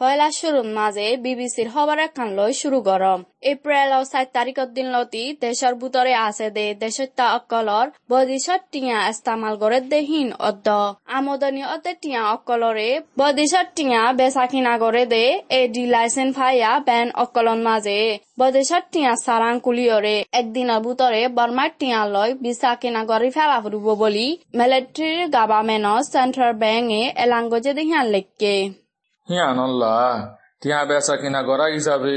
পয়লা শুরুর মাঝে বিবিসির খবরের কান লই শুরু গরম। এপ্রিল ও সাত তারিখের দিন লতি দেশের ভিতরে আছে দে দেশত্তা অকলর। বদিশত টিয়া ইস্তামাল করে দেহীন অদ্দ। আমদানি অতে টিয়া অকলরে। বদিশত টিয়া বেচা কিনা করে দে এ ডি লাইসেন্স ফাইয়া বেন অকলন মাঝে। বদিশত টিয়া সারাং কুলিয়রে। একদিনের ভিতরে বর্মার টিয়া লয় বিচা কিনা করে ফেলা ফুরব বলি। মিলিটারির গভর্নমেন্ট সেন্ট্রাল ব্যাংকে এলাঙ্গজে দেহিয়ান লেখকে হিয়ানল্লা টিয়া বেচা কিনা করা হিসাবে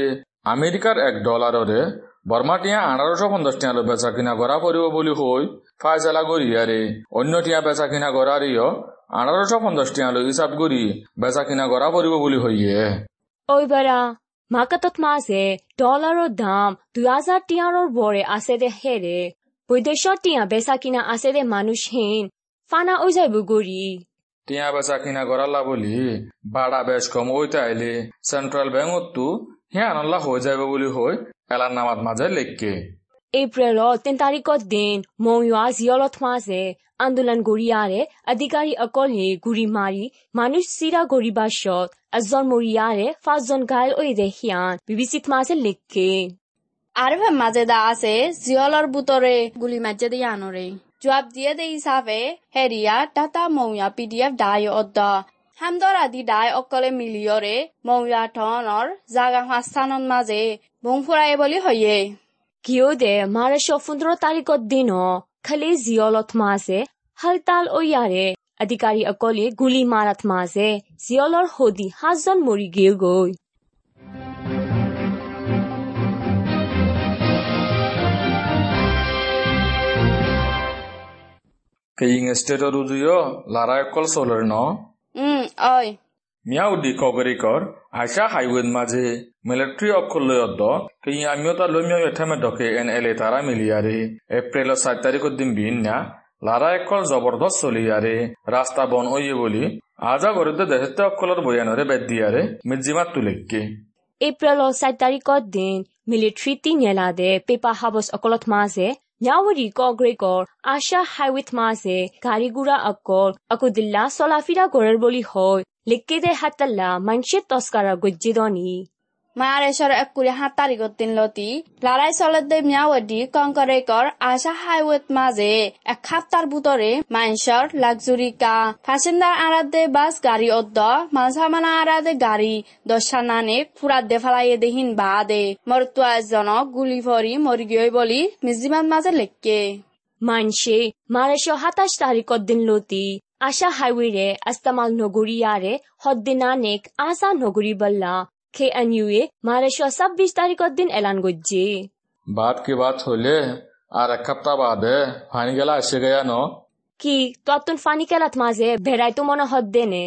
আমেরিকার এক ডলাররে বর্মা টিয়া আঠারোশো পঞ্চাশ টিয়া বেচা কিনা করা পড়ব বলি হই ফাইসলা করিয়ারে অন্য টিয়া বেচা কিনা করারিও আঠারোশো পঞ্চাশ টিয়া হিসাব করি বেচা কিনা করা পড়ব বলি হইয়ে। ওই বেড়া মাকাতত মাঝে ডলাৰৰ দাম দুই হাজাৰ টিয়াৰৰ বৰে আছে দে হেৰে। বৈদেশৰ টিয়া বেচা কিনা আছে দে মানুহহীন ফানা ওই যাইব গৰি। টিয়া বেচা কিনা করালা বলি ভাড়া বেশ কম ওইতে আইলে সেন্ট্রাল ব্যাংকতো হিয়ানল্লা হয়ে যাবে বলি হই এলার নামাত মাঝে লেখকে। এপ্ৰিলৰ তিন তাৰিখৰ দিন মৌয়া জিয়লত মাঝে আন্দোলন গৰিয়াৰে অধিকাৰী অকলে গুৰি মাৰি মানুহ চিৰা গৰি বাছত এজন মৰিয়াৰে পাঁচজন ঘাইল ওই দেখিয়ান বিবিচিত মাঝে লেখকে। আৰ মাঝে দা আছে জিয়লৰ বুতৰে গুলি মাঝে দিয়ে আনৰে জবাব দিয়ে দে হিসাবে হেরিয়া টাটা মৌয়া পিডিএফ ডাই অদ্দ হামদরা দি ডাই অকলে মিলিয়রে মৌয়া টনৰ জাগা স্থানৰ মাজে বং ফুৰাই বুলি হয়ে কিয় দে মাৰ্চ পোন্ধৰ তাৰিখৰ দিন খালি জিয়লত মাছে হালতাল ওয়াৰে অধিকাৰী অকলে গুলি মাৰাত মাছে জিয়লৰ উম অই মিয়া উদি কগৰিকৰ আইসা হাইৱেত মাঝে মিলিটারি অক্ষর লয় অদ্দ কেই আমিও তার লমিও এঠামে ডকে এন এলে তারা মিলিয়ারে এপ্রিলের সাত তারিখের দিন বিন না লারা একল জবরদস্ত চলিয়ারে রাস্তা বন ওইয়ে বলি আজা গরিতে দেশতে অকলর বয়ানরে বেদ দিয়ারে মিজিমাত তুলেককে এপ্ৰিলৰ চাৰি তাৰিখৰ দিন মিলিটাৰী তিনিয়েলাদে পেপা হাবস অকলত မြဝတီကော့ဂရိတ်ကောအာရှဟိုင်ဝေးမှာစေဂါရီဂူရာအကောအခုဒ illa ဆော်လာဖီရာဂိုရဘိုလီဟိုလိကေတဲ့ဟတ်တလာမန်ရှစ်တော့စကာရာဂွဂျီဒိုနီ মাঝে Nyawari কগ্রেকর আশা হাইওয়েত মাঝে গাড়ি গুড়া অকল অকুদিল্লা চলাফিরা গড়ের বলি হয় লিখকে দে হাতাল্লা মানুষের তস্কারা গজ্জিদনি Maareeshar ekkuri hatarigot din loti larai solode miawadi konkorekor asha highway maze এক খাপ্তার বুতরে মাইনসর লাক্সুরি কা প্যাসেঞ্জার আরাদে বাস গাড়ি। অদ্দ মানসামানা আরাদে গাড়ি দশানানে ফুরাত দে ফালাইয়ে দেহিন বাদে। মরতুয়া জন গুলি ভরি মরি বলি মিজিমান মাঝে লেখকে মানসে মারেশ সাতাশ তারিখত দিন লতি। আশা হাইওয়ে রে আস্তামাল নগরিয়ারে হদ্দিনানেক আসা নগরী বল্লা। KNUয়ে মালয়েশিয়া ছাব্বিশ তারিখের দিন এলান করছে। বাদ কি বাত হলে আর এক সপ্তাহ বাদে ফানি গেলা এসে গেয়া ন? কি তত্তুন ফানি কেলাত মাঝে বেড়াইতো মনে হদ্দে নে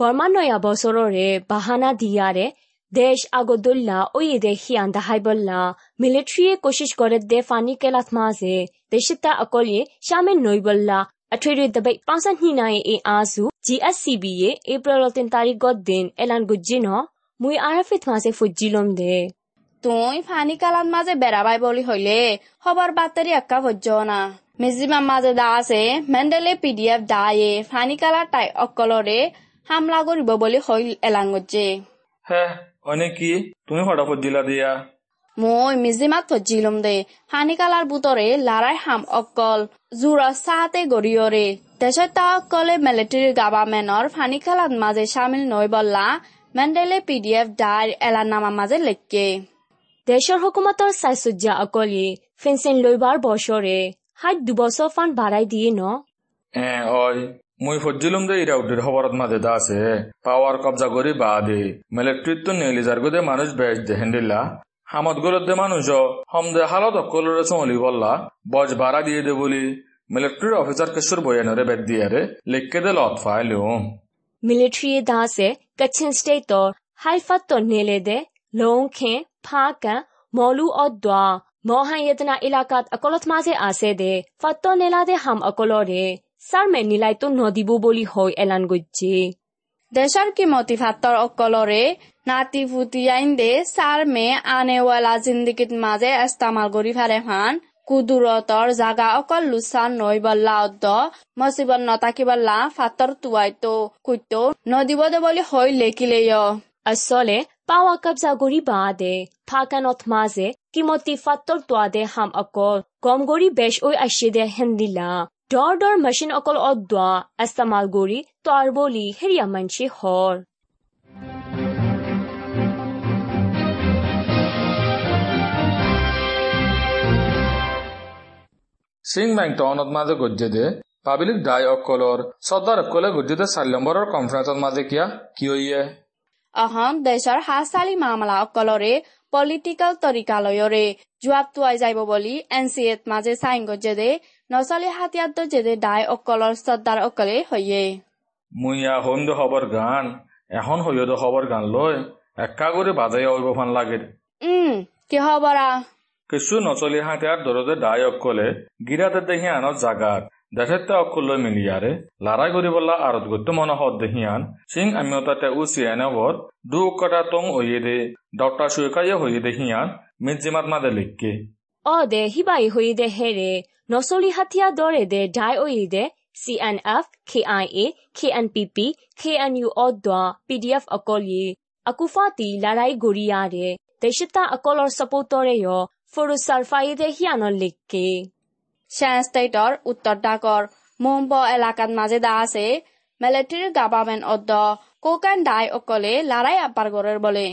বর্মা নয়া বছররে বাহানা দিয়ারে দেশ আগদুল্লা ওই দেখিয়ান দাহাই বললা। মিলিটারিয়ে কোশিশ করে দে ফানি কেলাত মাঝে দেশিতা অকলিয়ে শামিল নই বললা। আঠেরে দবাই পাঁচান হিনায়ে এ আজু GSCB-য়ে এপ্রিল তিন তারিখ দিন এলান গুজ্জি ন? মুই আরাফিত মাঝে ফুজিলম দে। তুই ফানি কালান মাঝে বেড়াবাই বলি হইলে খবর বাতরি একা ভজ্য না। মেজিমার মাঝে দা আছে মেন্ডেলে পিডিএফ দায়ে ফানি কালার টাই অকলরে হামলা করিব বলি হইল এলাঙ্গজে হ্যাঁ অনেক কি? তুমি ফটাফট দিলা দিয়া। মই মিজিমাত ফজিলম দে। ফানি কালার বুতরে লারাই হাম অকল জুরা সাহাতে গড়িয়রে দেশত তা অকলে মিলিটারি গভর্নমেন্টর ফানি কালার মাঝে সামিল নই বললা মেণ্ডেলে পিডিএফ ডাইৰ এলানামা মাজে লেখকে। দেশৰ হুকুমতৰ স্বাস্থ্যজ্ঞা অকলে ফেঞ্চেন লৈবাৰ বছৰে। সাত দুবছৰ ফান ভাড়াই দিয়ে ন? অই মুই ফজিলুম দে ইরা উদ্দের খবরত মাঝে দা আছে। পাওয়ার কবজা করি বা দে। মিলিটারিত নেলিজার গদে মানুষ বেশ দে হেন্ডিল্লা হামত গরত দে মানুষ হম দে হালত অকলরে চমলি বললা। বজ ভাড়া দিয়ে দে বলি মিলিটারির অফিসার কেশর বয়ানরে বেদ দিয়ারে লেখকে দে লত ফাইলুম। মিলিটারি দাসে কচ্ছিন স্টেটৰ হাইফাত নেলে দে লং খে ফাঁকা মলু অদ্বা মহান ইয়েতনা এলাকাত অকলত মাঝে আছে দে ফাত্ত নেলাদে হাম অকলরে সারমে নিলাইতো নদিব বলি হয় এলান গজ্জে দেশৰ কিমতি ভাতৰ অকলৰে নাতি ফুটি আইন দে চাৰ মে আনেৱালা জিন্দগীত মাজে এস্তামাল কৰি ফাৰে ফান কুদুৰতৰ জাগা অকল লুচা নৈ বল্লা অদ্দ মচিবন নতাকি লা ফাটৰ টুৱাইত কুইত নদীব দে বুলি হৈ লেকিলে আচলে পাৱা কাবজা গৰি বাঁহ দে ফাকানত মাজে কিমতি ফাটৰ টোৱা দে হাম অকল গম গৰি বেচ ঐ আছে দে হেন্দিলা দৰ দৰ মেচিন অকল অদ্দ এষ্টামাল গৰি তৰ বলি হেৰিয়া মানচি হৰ। চিংমেংটনত মাজে গজ্জেদে পাবলিক ডাই অকলৰ চৰ্দাৰ অকলে গজ্জেদে চাৰি নম্বৰৰ কনফাৰেন্সত মাজে কিয়া কিয়য়ে অসম দেশৰ হাঁচালি মামলা অকলৰে পলিটিকেল তৰিকালয়ৰে জোৱাব টুৱাই যাব বুলি এন চি এত মাজে চাইন গজ্জেদে নচলি হাতীয়াত জেদে ডাই অকলৰ চৰ্দাৰ অকলে হৈয়ে মুইয়া হন্দ দ খবৰ গান এখন সৈয়দ খবৰ গান লৈ একা কৰি বাজাই ফান লাগে উম কি কিহবৰা কিছু নচলি হাতিয়ার দরদে ডাই অকলে গিরাতে দেখি আনত জাগাত দেশেতে অকল মিলিয়ারে লারাই করি বললা আরত গত্য মনে হদ দেহিয়ান সিং আমিওতাতে উ সিয়ানবর দু কটা টং ওয়ে দে ডক্টর সুয়কাইয়ে হইয়ে দেহিয়ান মিজিমাত মাদে লিখকে অ দে হিবাই হই দে হেরে নসলি হাতিয়া দরে দে ডাই ওই দে CNF, KIA, KNPP, KNU অদ্দা PDF অকলি আকুফাতি লারাই গড়িয়ারে দেশতা অকলর সাপোর্টরে য় ফরুসার ফাইদে লিখকে। শ্যান ষ্টেটৰ উত্তৰ ডাকৰ মুম্ব এলেকাত মাজে দা আছে মিলিটাৰী গভৰ্ণমেণ্ট অদ্দ। কোকান ডাই অকলে লাৰাই আপাৰ গড়েৰ বলে।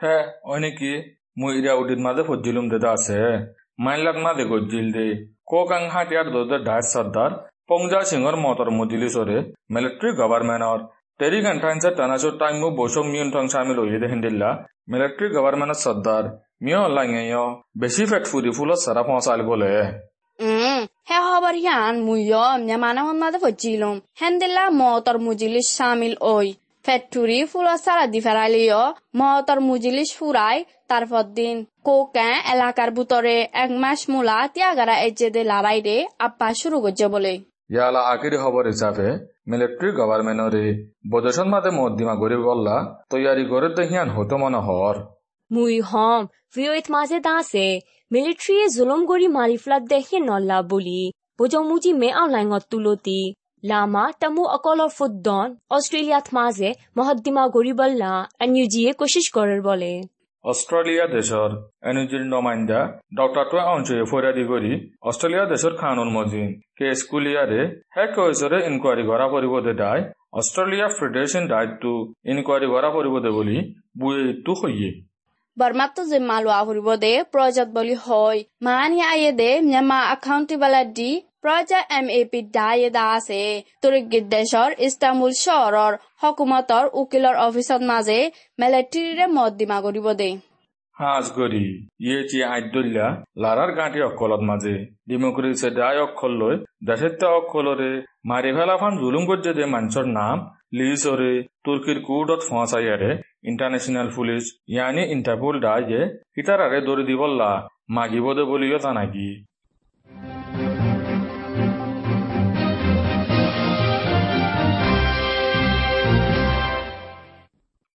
হে ওই নাকি মুই ইরা উডিত মাঝে ফজ্জিলুম দেদা আছে। মাইলাত মাঝে গজ্জিল দে। কোকাং হাতিয়ার দোদে ডাই সর্দার, পংজা সিংহর মতর মুজিলি সরে, মিলিটারি গভর্নমেন্টর টেরি ঘন্টাইনসে টানাচো টাইম টং সামিল হইয়ে মিলিটারি সর্দার। মিয় লাঙে বেশি ফেট ফুরি ফুলত সারা পৌঁছাল বলে উম হে খবৰ হিয়ান মুইয় নেমানাহন মাজে ফজিলুম হেন্দিলা মতৰ মুজিলিছ চামিল ঐ ফেক্টৰী ফুলৰ চাৰা দি ফেৰালিয় মতৰ মুজিলিছ ফুৰাই তার দিন কোকে এলাকার ভিতরে এক মাস মূলা ত্যাগারা এজেদে লড়াই রে আপ্পা শুরু করছে বলে ইয়ালা আকিরি খবর হিসাবে মিলিটারি গভর্নমেন্টরে বদসন মাতে মদ্দিমা গরিব গল্লা তৈয়ারি করে দেহিয়ান হতো মনে হর মুই হম ভিওইত মাঝে দাসে মিলিটারি জুলুম গরি মারি ফ্লাদ দেখে নল্লা বলি বোঝো মুজি মে আউলাইঙত তুলতি। লামা টামু অকলর ফুদ্দন অস্ট্রেলিয়াত মাঝে মহদ্দিমা গরিবল্লা এনইউজিয়ে কোশিশ করার বলে। অস্ট্রেলিয়া দেশর এনুজির নমাইন্দা ডক্টর টু অঞ্চলে ফরিয়াদি করি অস্ট্রেলিয়া দেশর খানুন মজিন, কে স্কুলিয়ারে হ্যাক কৈছরে ইনকোয়ারি করা পরিবদে দায় অস্ট্রেলিয়া ফেডারেশন দায়িত্ব ইনকোয়ারি করা পরিবদে বলি বুয়ে ইত্যু হইয়ে বর্মাত্ম জিম্মা লোৱা ফুৰিব দে প্ৰজেক্ট বুলি হয় মানি আয়ে দে mama accountability project M A P দায়ে দা আছে তুৰ্কীত দেশৰ ইস্তাম্বুল চহৰৰ হকুমতৰ উকিলৰ অফিচত মাজে মেলেট্ৰিৰে মত দিমা কৰিব দে হাজ গরি ইয়ে চি আইদুল্লা লারার গাঁটি অকলত মাঝে ডেমোক্রেসি দায় অক্ষর লই দেশের অক্ষলরে মারি ফেলা ফান জুলুম করছে দে মানুষের নাম লিসরে তুর্কির কুডত ফসাইয়ারে ইন্টারন্যাশনাল পুলিশ ইয়ানি ইন্টারপোল দায় যে ইতারারে দৌড়ি দিবল্লা মাগিব দে বলিও তা নাকি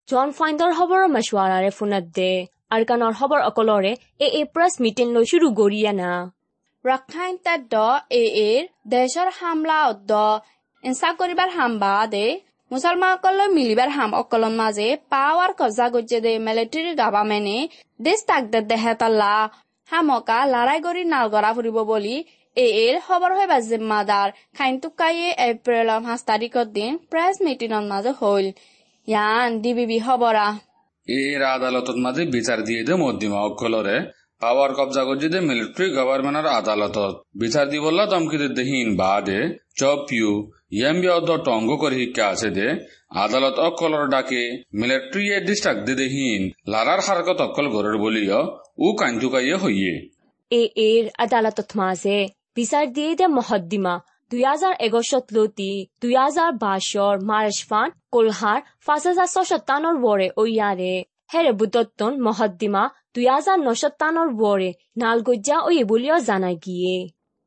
জন ফাইণ্ডৰ খবৰৰ মছৱাৰাৰে ফোনত দে আৰকানৰ খবৰ অকলৰে এ এ প্ৰেছ মিটিং লৈ শুৰু গৰিয়ানা ৰক্ষাইন দ এ এৰ দেশৰ হামলা অদ্দ ইনচা কৰিবাৰ হাম বা দে মুছলমানসকললৈ মিলিবাৰ হাম অকলৰ মাজে পাৱাৰ কব্জা গজ্জে দে মিলিটাৰী গভাৰ্মেণ্টে দেশ তাক দে দেহেতাল্লা হামকা লৰাই গৰা ফুৰিব বুলি এ এৰ খবৰ হৈ বা জিম্মাদাৰ খাইন টুকাইয়ে এপ্ৰিলৰ পাঁচ তাৰিখৰ দিন প্ৰেছ মিটিঙৰ মাজে হ'ল। ইয়ান ডিবিবি খবৰা। এর আদালতত মাঝে বিচার দিয়ে দে মধ্যমা অক্ষলরে পাওয়ার কবজা করছে দে মিলিটারি গভর্নমেন্টের আদালতত। বিচার দি বললা দমকিতে দেহীন বাদে। চপিউ টঙ্গ করে শিক্ষা আছে দে আদালত অক্ষলর ডাকে মিলিটারি এ ডিস্ট্রাক্ট দে লারার হারকত গরের বলিও উ কাইন্তুকাইয়ে হইয়ে। এ মাজে বিচাৰ দিয়ে দে মহদ্দিমা দুই হাজাৰ এগছত লতি দুই বাইছৰ মাৰ্চফান কোলহাৰ পাঁচ হাজাৰ ছশ টানৰ বৰে ঐয়াৰে। হেৰে বুটতন মহদ্দিমা দুই হাজার বরে নালগজ্জা ওই বলিও জানাই গিয়ে।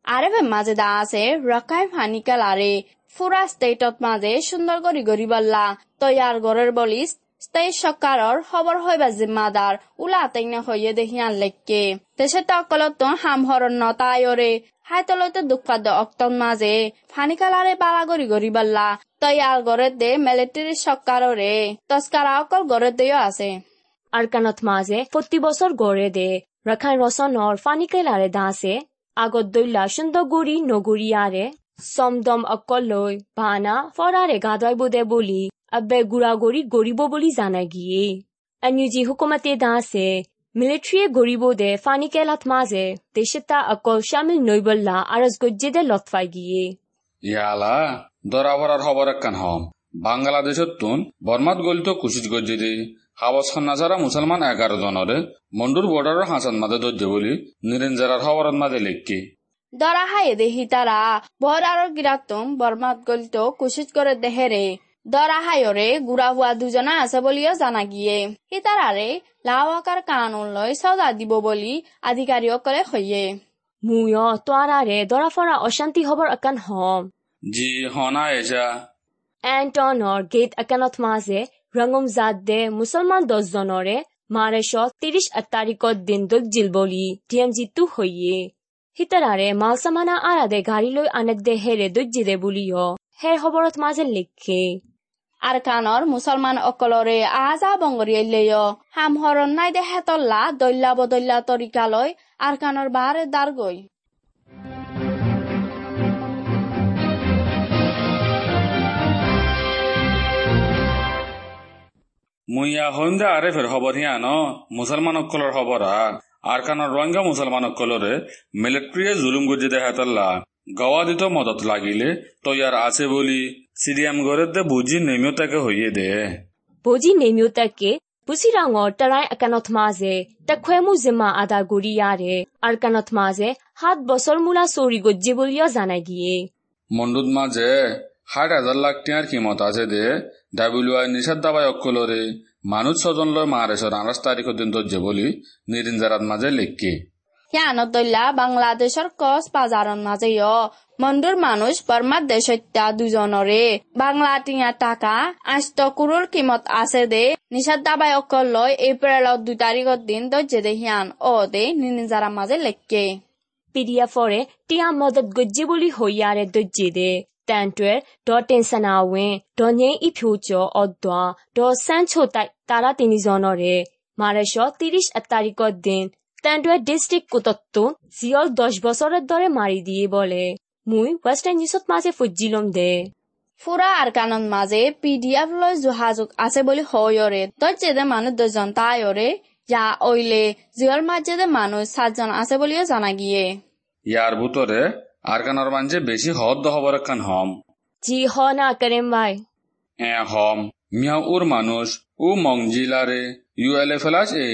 আরেফে মাঝে দা আছে রকাই ফানিকাল আরে ফুরা স্টেটত মাঝে সুন্দর করি গরিবাল্লা তৈয়ার গড়ের বলিস স্টেট সরকারর খবর হইবা জিম্মাদার উলা তাইনা হইয়ে দেহিয়ান লেখকে দেশে তকলত হাম হরণ নতায়রে হাইতলতে দুঃখাদ্য অক্তন মাঝে ফানিকালারে বালাগরি গরিবাল্লা তৈয়ার গড়ের দে মিলিটারি সরকাররে তস্কারা অকল গড়ের দেও আছে। আরকানত মাঝে প্রতি বছর গড়ে দে রাখাইন রসনর ফানিকেলারে দাসে। আগত দৈলা সুন্দরগুড়ি সমদম অকলই ভানা ফরারে গাদয় দে বলি আব্বে গুড়াগড়ি গরিব বলি জানা গিয়ে এনইউজি হুকুমতে দাসে মিলিটারি গরিব দে ফানি কেলাত মাঝে দেশতা অকল শামিল নইবল্লা আরজ গজ্জে দে লতফাই গিয়ে ইয়ালা দরাবরার খবর একখান হম বাংলাদেশের তুন বর্মাত গলিত কুচিত গজ্জি দি হাবস খান্নাসারা মুসলমান এগারো জনরে মন্ডুর বর্ডারের হাসান মাদে ধৈর্য বলি নিরেঞ্জারার খবরত মাদে লেখকি দৰাহাই দেহি তাৰা বৰ আৰু কিৰাতম বৰমাত গলিত কুচিত কৰে দেহেৰে। দৰাহাইৰে গুড়া হোৱা দুজনা আছে বুলিও জানাগিয়ে সীতাৰাৰে লাও আকাৰ কাণলৈ চজা দিব বুলি আধিকাৰীসকলে হয়ে মুয় তাৰাৰে দৰা ফৰা অশান্তি হবৰ আকান হম। জি হনা এজা। এণ্টনৰ গেট আকানত মাজে ৰঙম জাদে মুছলমান দহজনৰে মাৰেশ ত্ৰিশ তাৰিখত দিন দুক জিল বুলি ডি এম জি টো সৈয়ে সীতাৰাৰে মালচামানা আৰাদে গাড়ী লৈ আনেক দে হেৰে দৈজিদে বুলিঅ হেৰ খবৰত মাজে লিখে আৰ কাণৰ মুছলমান অকলৰে আজা বংগৰিয়েলেঅ হাম হৰণ নাই দে হেতল্লা দল্যা বদল্যা তৰিকালৈ আৰ কাণৰ বাৰে দাৰ গৈ মইয়া হৈ আৰে ফেৰ খবৰ হিয়া ন মুছলমান অকলৰ খবৰ আ কান রোহিঙ্গা মুসলমান অকলরে মিলিটারি জুলুম গজি দেখাতল্লা গওয়া দিত মদত লাগিলে তৈয়ার আছে বলি সিরিয়াম গড়ের দে বুঝি নেমিও তাকে হইয়ে দে। বজি নেমিও তাকে বুসিরাঙৰ তাৰাই একানত মাজে তাখুৱেমু জিমা আদা গুৰি ইয়াৰে আৰু কানত মাজে সাত বছৰ মূলা চৌৰি গজ্জি বুলিও জানাই গিয়ে। মন্ডুত মাঝে ষাট হাজার লাখ টিয়ার কিমত আছে দে ডাব্লিউআই নিষেধ দাবাই অকলরে মানুষ লয় মারেশর আনাস তারিখের দিন ধরছে বলি নিরিঞ্জারাত মাঝে লেখকে হিয়ানত দল্লা বাংলাদেশর কস বাজারন মাজেয়। মন্ডুর মানুষ বর্মার দেশত্যা দুজনরে বাংলা টিয়া টাকা আষ্ট কুরুর কিমত আছে দে। নিষাদ দাবাই অকল লয় এপ্রিলত দুই তারিখর দিন দজ্জে দে হিয়ান। ও দে নিনিজারা মাঝে লেখকে পিডিএফৰে টিয়া মদত গজ্জি বুলি হৈয়াৰে দজ্জি দে। তেন্তুৱে দ টেনচনা ৱেন দ nye ইফিউচৰ অদ্বা দ চেঞ্চো তাই তাৰা তিনিজনৰে মাৰেশ তিৰিশ তাৰিখৰ দিন তেন্তুৱে ডিষ্ট্ৰিক্ট কোটতটো জিয়ল দহ বছৰৰ দৰে মাৰি দিয়ে বলে মুই ৱেষ্টাৰ্ণ নিউজত মাজে ফুজিলম দে ফুরা আর কানন মাঝে পিডিএফ লয় যোগাযোগ আছে বলি হয়রে দজ্জে দে মানুষ দুজন তাইরে যা ওইলে জিওর মাঝে মানুষ সাতজন আছে বলিও জানা গিয়ে। ইয়ার ভিতরে আর কানার মাঝে বেশি হদ খবর একখান হম। জি হ না করেম ভাই। এ হম। মিয়া উর মানুষ ও মংজিলারে ইউএলএ ফেলাস এ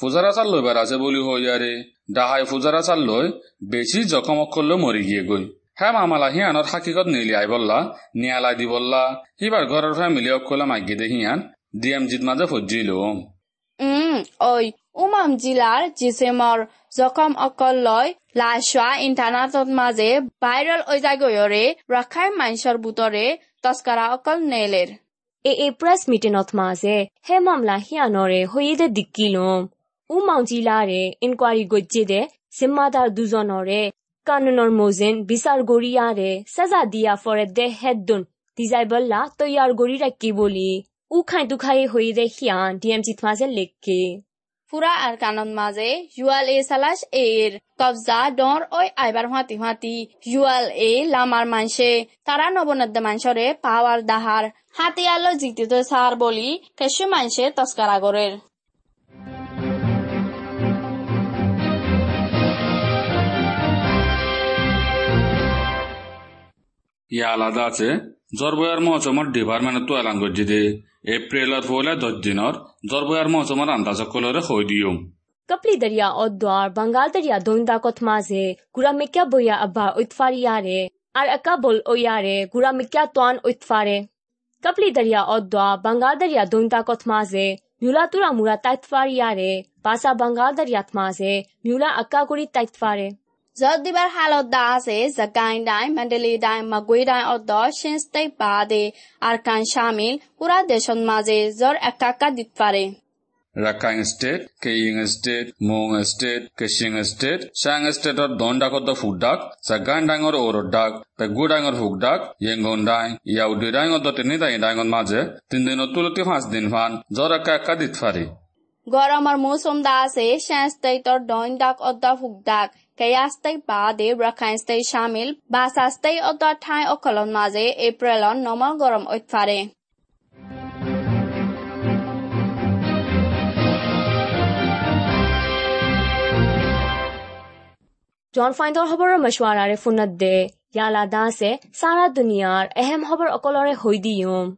ফুজারা চাল লইবার আছে বলি হইয়ারে ডাহাই ফুজারা চাল লই বেশি জখম অক্ষর মরি গিয়ে গই। হ্যাঁ মামালা হিয়ানত হাকিকত নিলি আই বললা নিয়ালাই দি বললা। হিবার ঘরের ফ্যামিলি অক্ষলা মাগি দে হিয়ান। ডিএম জিত মাঝে ফজিল উম ওই উমাম জিলার জিসেমর জখম অকল লয় লাশোৱা ইণ্টাৰনেটত মাজে ভাইৰেল হৈ যায় গয়ৰে ৰখাই মাইছৰ বুটৰে তস্কৰা অকল নেলেৰ। এ এ, প্ৰেছ মিটিঙত মাজে হে মামলা হিয়ানৰে হৈয়ে দিকিলম উ মাউজিলাৰে ইনকুৱাৰী গজ্জে দে জিম্মাদাৰ দুজনৰে, কানুনৰ মোজেন বিচাৰ গৰিয়াৰে সাজা দিয়া ফৰে দে হেদুন দিজাই বল্লা তৈয়াৰ গৰি ৰাখি বুলি। উ খাই দুখাই হৈয়ে দে হিয়ান ডি এম জিত মাজে লেখকে ফুৰা আৰু কাণত মাজে, জুৱাল এ চালাচ এৰ, কবজা, ডৰ, ঐ, আইবাৰ হুৱাতি হুৱাতি জুৱাল এ, লামাৰ মানছে, তাৰা নবনদ্দে মানছৰে পাৱাৰ দাহাৰ হাতিয়ালৈ জিতিত চাৰ বলি কেঁচু মানছে তস্কৰা গৰেৰ ইয়া আলাদা আছে। জৰবয়াৰ মহচমৰ ডিপাৰ্টমেণ্টতো এলান কৰি দে। এপ্ৰিলৰ পৰা দহ দিনৰ জৰবয়াৰ মহচমৰ আন্দাজকলৰে হৈ দিওঁ। কপলি দৰিয়া অদ্বাৰ বাংগাল দৰিয়া দৈন্দাকত মাজে গুৰা মিকা বৈয়া আবা উৎফাৰিয়াৰে আৰু একা বল ঐয়াৰে গুৰা মিকা টান উৎফাৰে। কপলি দৰিয়া অদ্বা বাংগাল দৰিয়া দৈন্দাকত মাজে মিউলা তুৰা মুৰা তাইতফাৰিয়াৰে পাছা বাংগাল দৰিয়াত মাজে মিউলা আকা কৰি তাইতফাৰে ဇော်ဒီဘာဟာလောဒါစေဇကိုင်းတိုင်းမန္တလေးတိုင်းမကွေးတိုင်းအော်တော့ရှင်စတိတ်ပါတဲ့အာကန်ရှာမီလ်ပူရာဒေရှွန်မာဇေဇော်အကာကဒစ်ဖာရေ Rakhine State, Kaying State, Mong State, Kashing State, Shang State or Dondak of the Food Duck, Sagandang or Oro Duck, the Goodang or Hook Duck, Yangon Dang, Yaudang or the Tinida in Dangon Maze, Tindino Tulati Has Dinvan, Zoraka Kadit Fari. গরমের মৌসুম দা আছে শ্যান stator ডইন ডাক অদ্দা ফুক ডাক কেয়াস্তাই বা দেৱ চামিল বা চাস্তাই ঠাই মাজে এপ্ৰিলত নমল গৰম অত্যাৰে জন ফাইণ্ডৰ খবৰৰ মছৱাৰাৰে ফোনত দে ইয়ালা দাসে চাৰা দুনিয়াৰ এহেম খবৰ অকলৰে হৈ দিম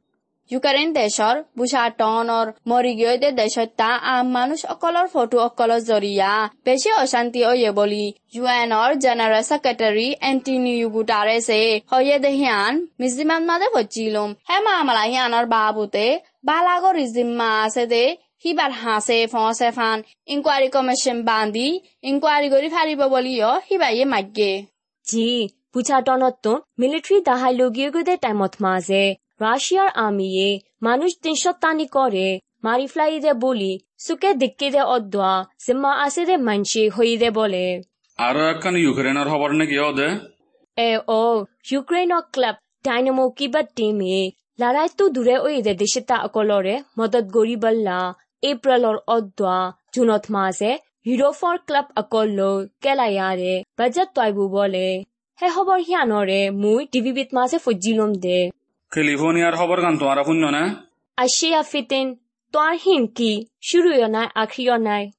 ইউক্রেন দেশৰ বুসাটনৰ মৰিগিয়দে দেশত আম মানুষ অকলৰ ফটো অকলৰ জৰিয়া। বেছি অশান্তি অয়ে বুলি ইউ এনৰ জেনেৰেল ছেক্ৰেটাৰী এণ্টনিউ গুটাৰেছে। হয়ে দেহিয়ান মিজিমান মাজে ভজিলুম হে মামলা, হিয়ানৰ বাবুতে বালাগৰ ৰিজিম্মা আছে দে। সিবাৰ হাঁচে ফঁচে ফান। ইনকুৱাৰী কমিশ্যন বান্ধি, ইনকুৱাৰী কৰি ফাৰিব বুলিও সিবাইয়ে মাগে জি বুঝাটনত মিলিটারি দাহাই লগিয়ে টাইমত মাঝে রাশিয়ার আর্মিয়ে মানুষ তিনশতানি করে মারি ফ্লাইদে বলি সুকে দিক্কিদে অদ্দা জিম্মা আসিদে মানসি হইদে বলে। আরও একখান ইউক্রেনের খবর নাকি ওদে এ ও ইউক্রেনৰ ক্লাব ডাইনামো কিবা টিমে লড়াইটো দূৰে ওইদে দেশতা অকলৰে মদত গৰি বল্লা এপ্ৰিলৰ অদ্দা জুনত মাঝে হিৰোফৰ ক্লাব অকল অকললৈ কেলায়াৰে বাজেট তইবু বলে। হে খবৰ সিয়ানৰে মুই টিভিবিত মাঝে ফজিলম দে। ক্যালিফোর্নিয়ার খবর গান তোমার শুন্য না? আশিয়া ফিটেন তোমার হিন কি? শুরুও নাই আখিও নাই।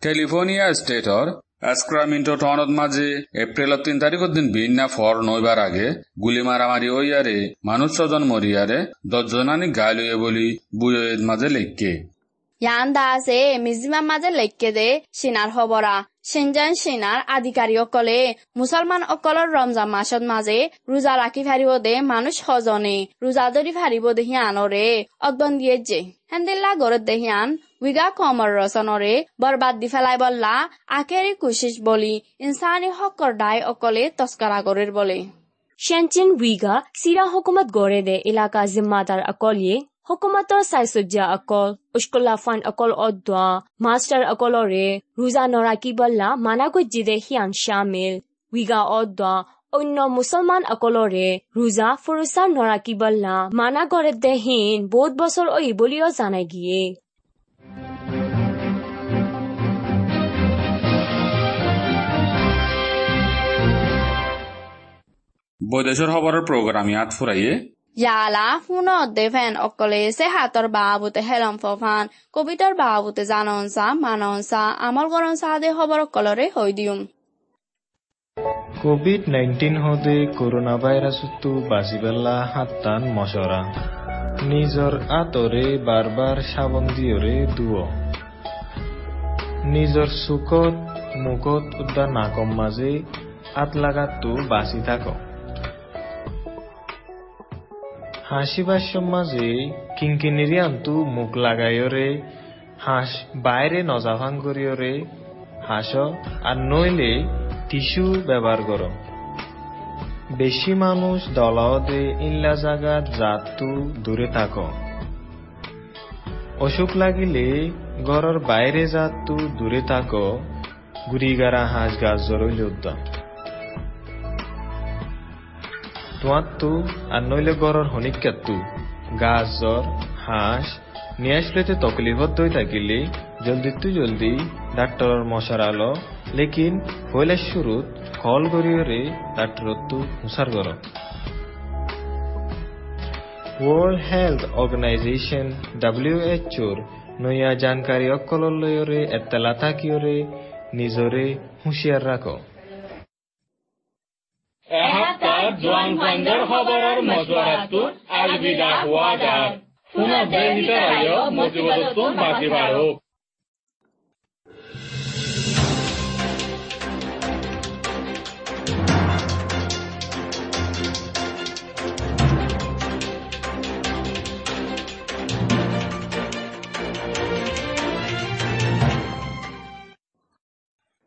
ক্যালিফোর্নিয়া স্টেটর এসক্রামিন্টো টাউনত মাঝে এপ্রিল তিন তারিখের দিন বিন্না ফর নইবার আগে গুলি মারামারি ওইয়ারে মানুষ ছজন মরিয়ারে দশজনানি গাইল বলি বুয়ের মাঝে লেখকে। ইয়ান দাসে মিজিমাৰ মাজে লেখকে দে চিনাৰ খবৰা চিনজান চিনাৰ আধিকাৰীসকলে মুছলমান অকলৰ ৰমজান মাছৰ মাজে ৰোজা ৰাখি ফাৰিব দে মানুহ সজনে ৰোজা ধৰি ফাৰিব দে সিয়ানৰে অদবন দিয়ে যে হেন্দিল্লা গৰত দে সিয়ান উইগা কমৰ ৰচনৰে বৰবাদ দি ফেলাই বল্লা আখেৰি কুচিছ বলি ইনচানী হকৰ দাই অকলে তস্কৰা কৰিৰ বলে শ্যানচিন উইগা চিৰা হুকুমত গড়ে দে এলাকা জিম্মাদাৰ অকলিয়ে হুকুমতৰ চাইচুজ্যা অকল উস্কুলা অকল অদোৱা মাষ্টাৰ অকলৰে ৰোজা নৰাকিবল্লা মানাগুজিদে সিয়ান চামিল উইগা অদোৱা অন্য মুছলমান অকলৰে ৰোজা ফুৰুচা নৰাকিবল্লা মানাগৰে দেহীন বহুত বছৰ অই বুলিও জানাই গিয়ে বৈদেশৰ খবৰৰ প্ৰগ্ৰাম ইয়াত ফুৰাইয়ে Jala huno defen okole seha tor baabute helon fofan, kubitor baabute zanonsa, manonsa, amol goronsa de hobor kolore hoidium. COVID nineteen হতে করোনা ভাইরাস তো বাজিবেলা হাত্তান মশরা নিজর আতরে বারবার সাবন দিয়রে দুও নিজর সুখত মুখত উদ্যা নাকম মাঝে আত লাগাত তো বাঁচি থাকো হাসিবার মাঝে কিঙ্কিনিরি আন্তু মুখ লাগাইয়রে হাঁস বাইরে নজাভাং করিয়রে হাস আর নইলে টিস্যু ব্যবহার কর। বেশি মানুষ দলাওদে ইল্লা জাগাত জাতু দূরে থাক। অসুখ লাগিলে ঘরের বাইরে জাতু দূরে থাক গুড়িগারা হাঁস গাছ জরইল উদ্যান তোমারতো আর নইলে গড়র হনিকাত্তু গাছ, জ্বর, হাঁস, নিয়ে আসলেতে তকলিফত দই থাকিলে জলদি তু জলদি, ডাক্তরর মশারাল লেকিন হইলে শুরুত কল করিয়রে ডাক্তরত্তু হুসার কর ওয়ার্ল্ড হেলথ অর্গানাইজেশন ডাব্লিউএচওর নয়া জানকারী অকলর লয়রে এত্তেলা থাকিয়রে, নিজরে হুঁশিয়ার রাখো। এসপ্তাহ জোৱান ফাইণ্ডৰ খবৰৰ মজুৱাৰাটোত আলবিদা হোৱা যায়। পুনৰ দেহ ভিতৰত মজিবতটো বাচি বাঢ়ক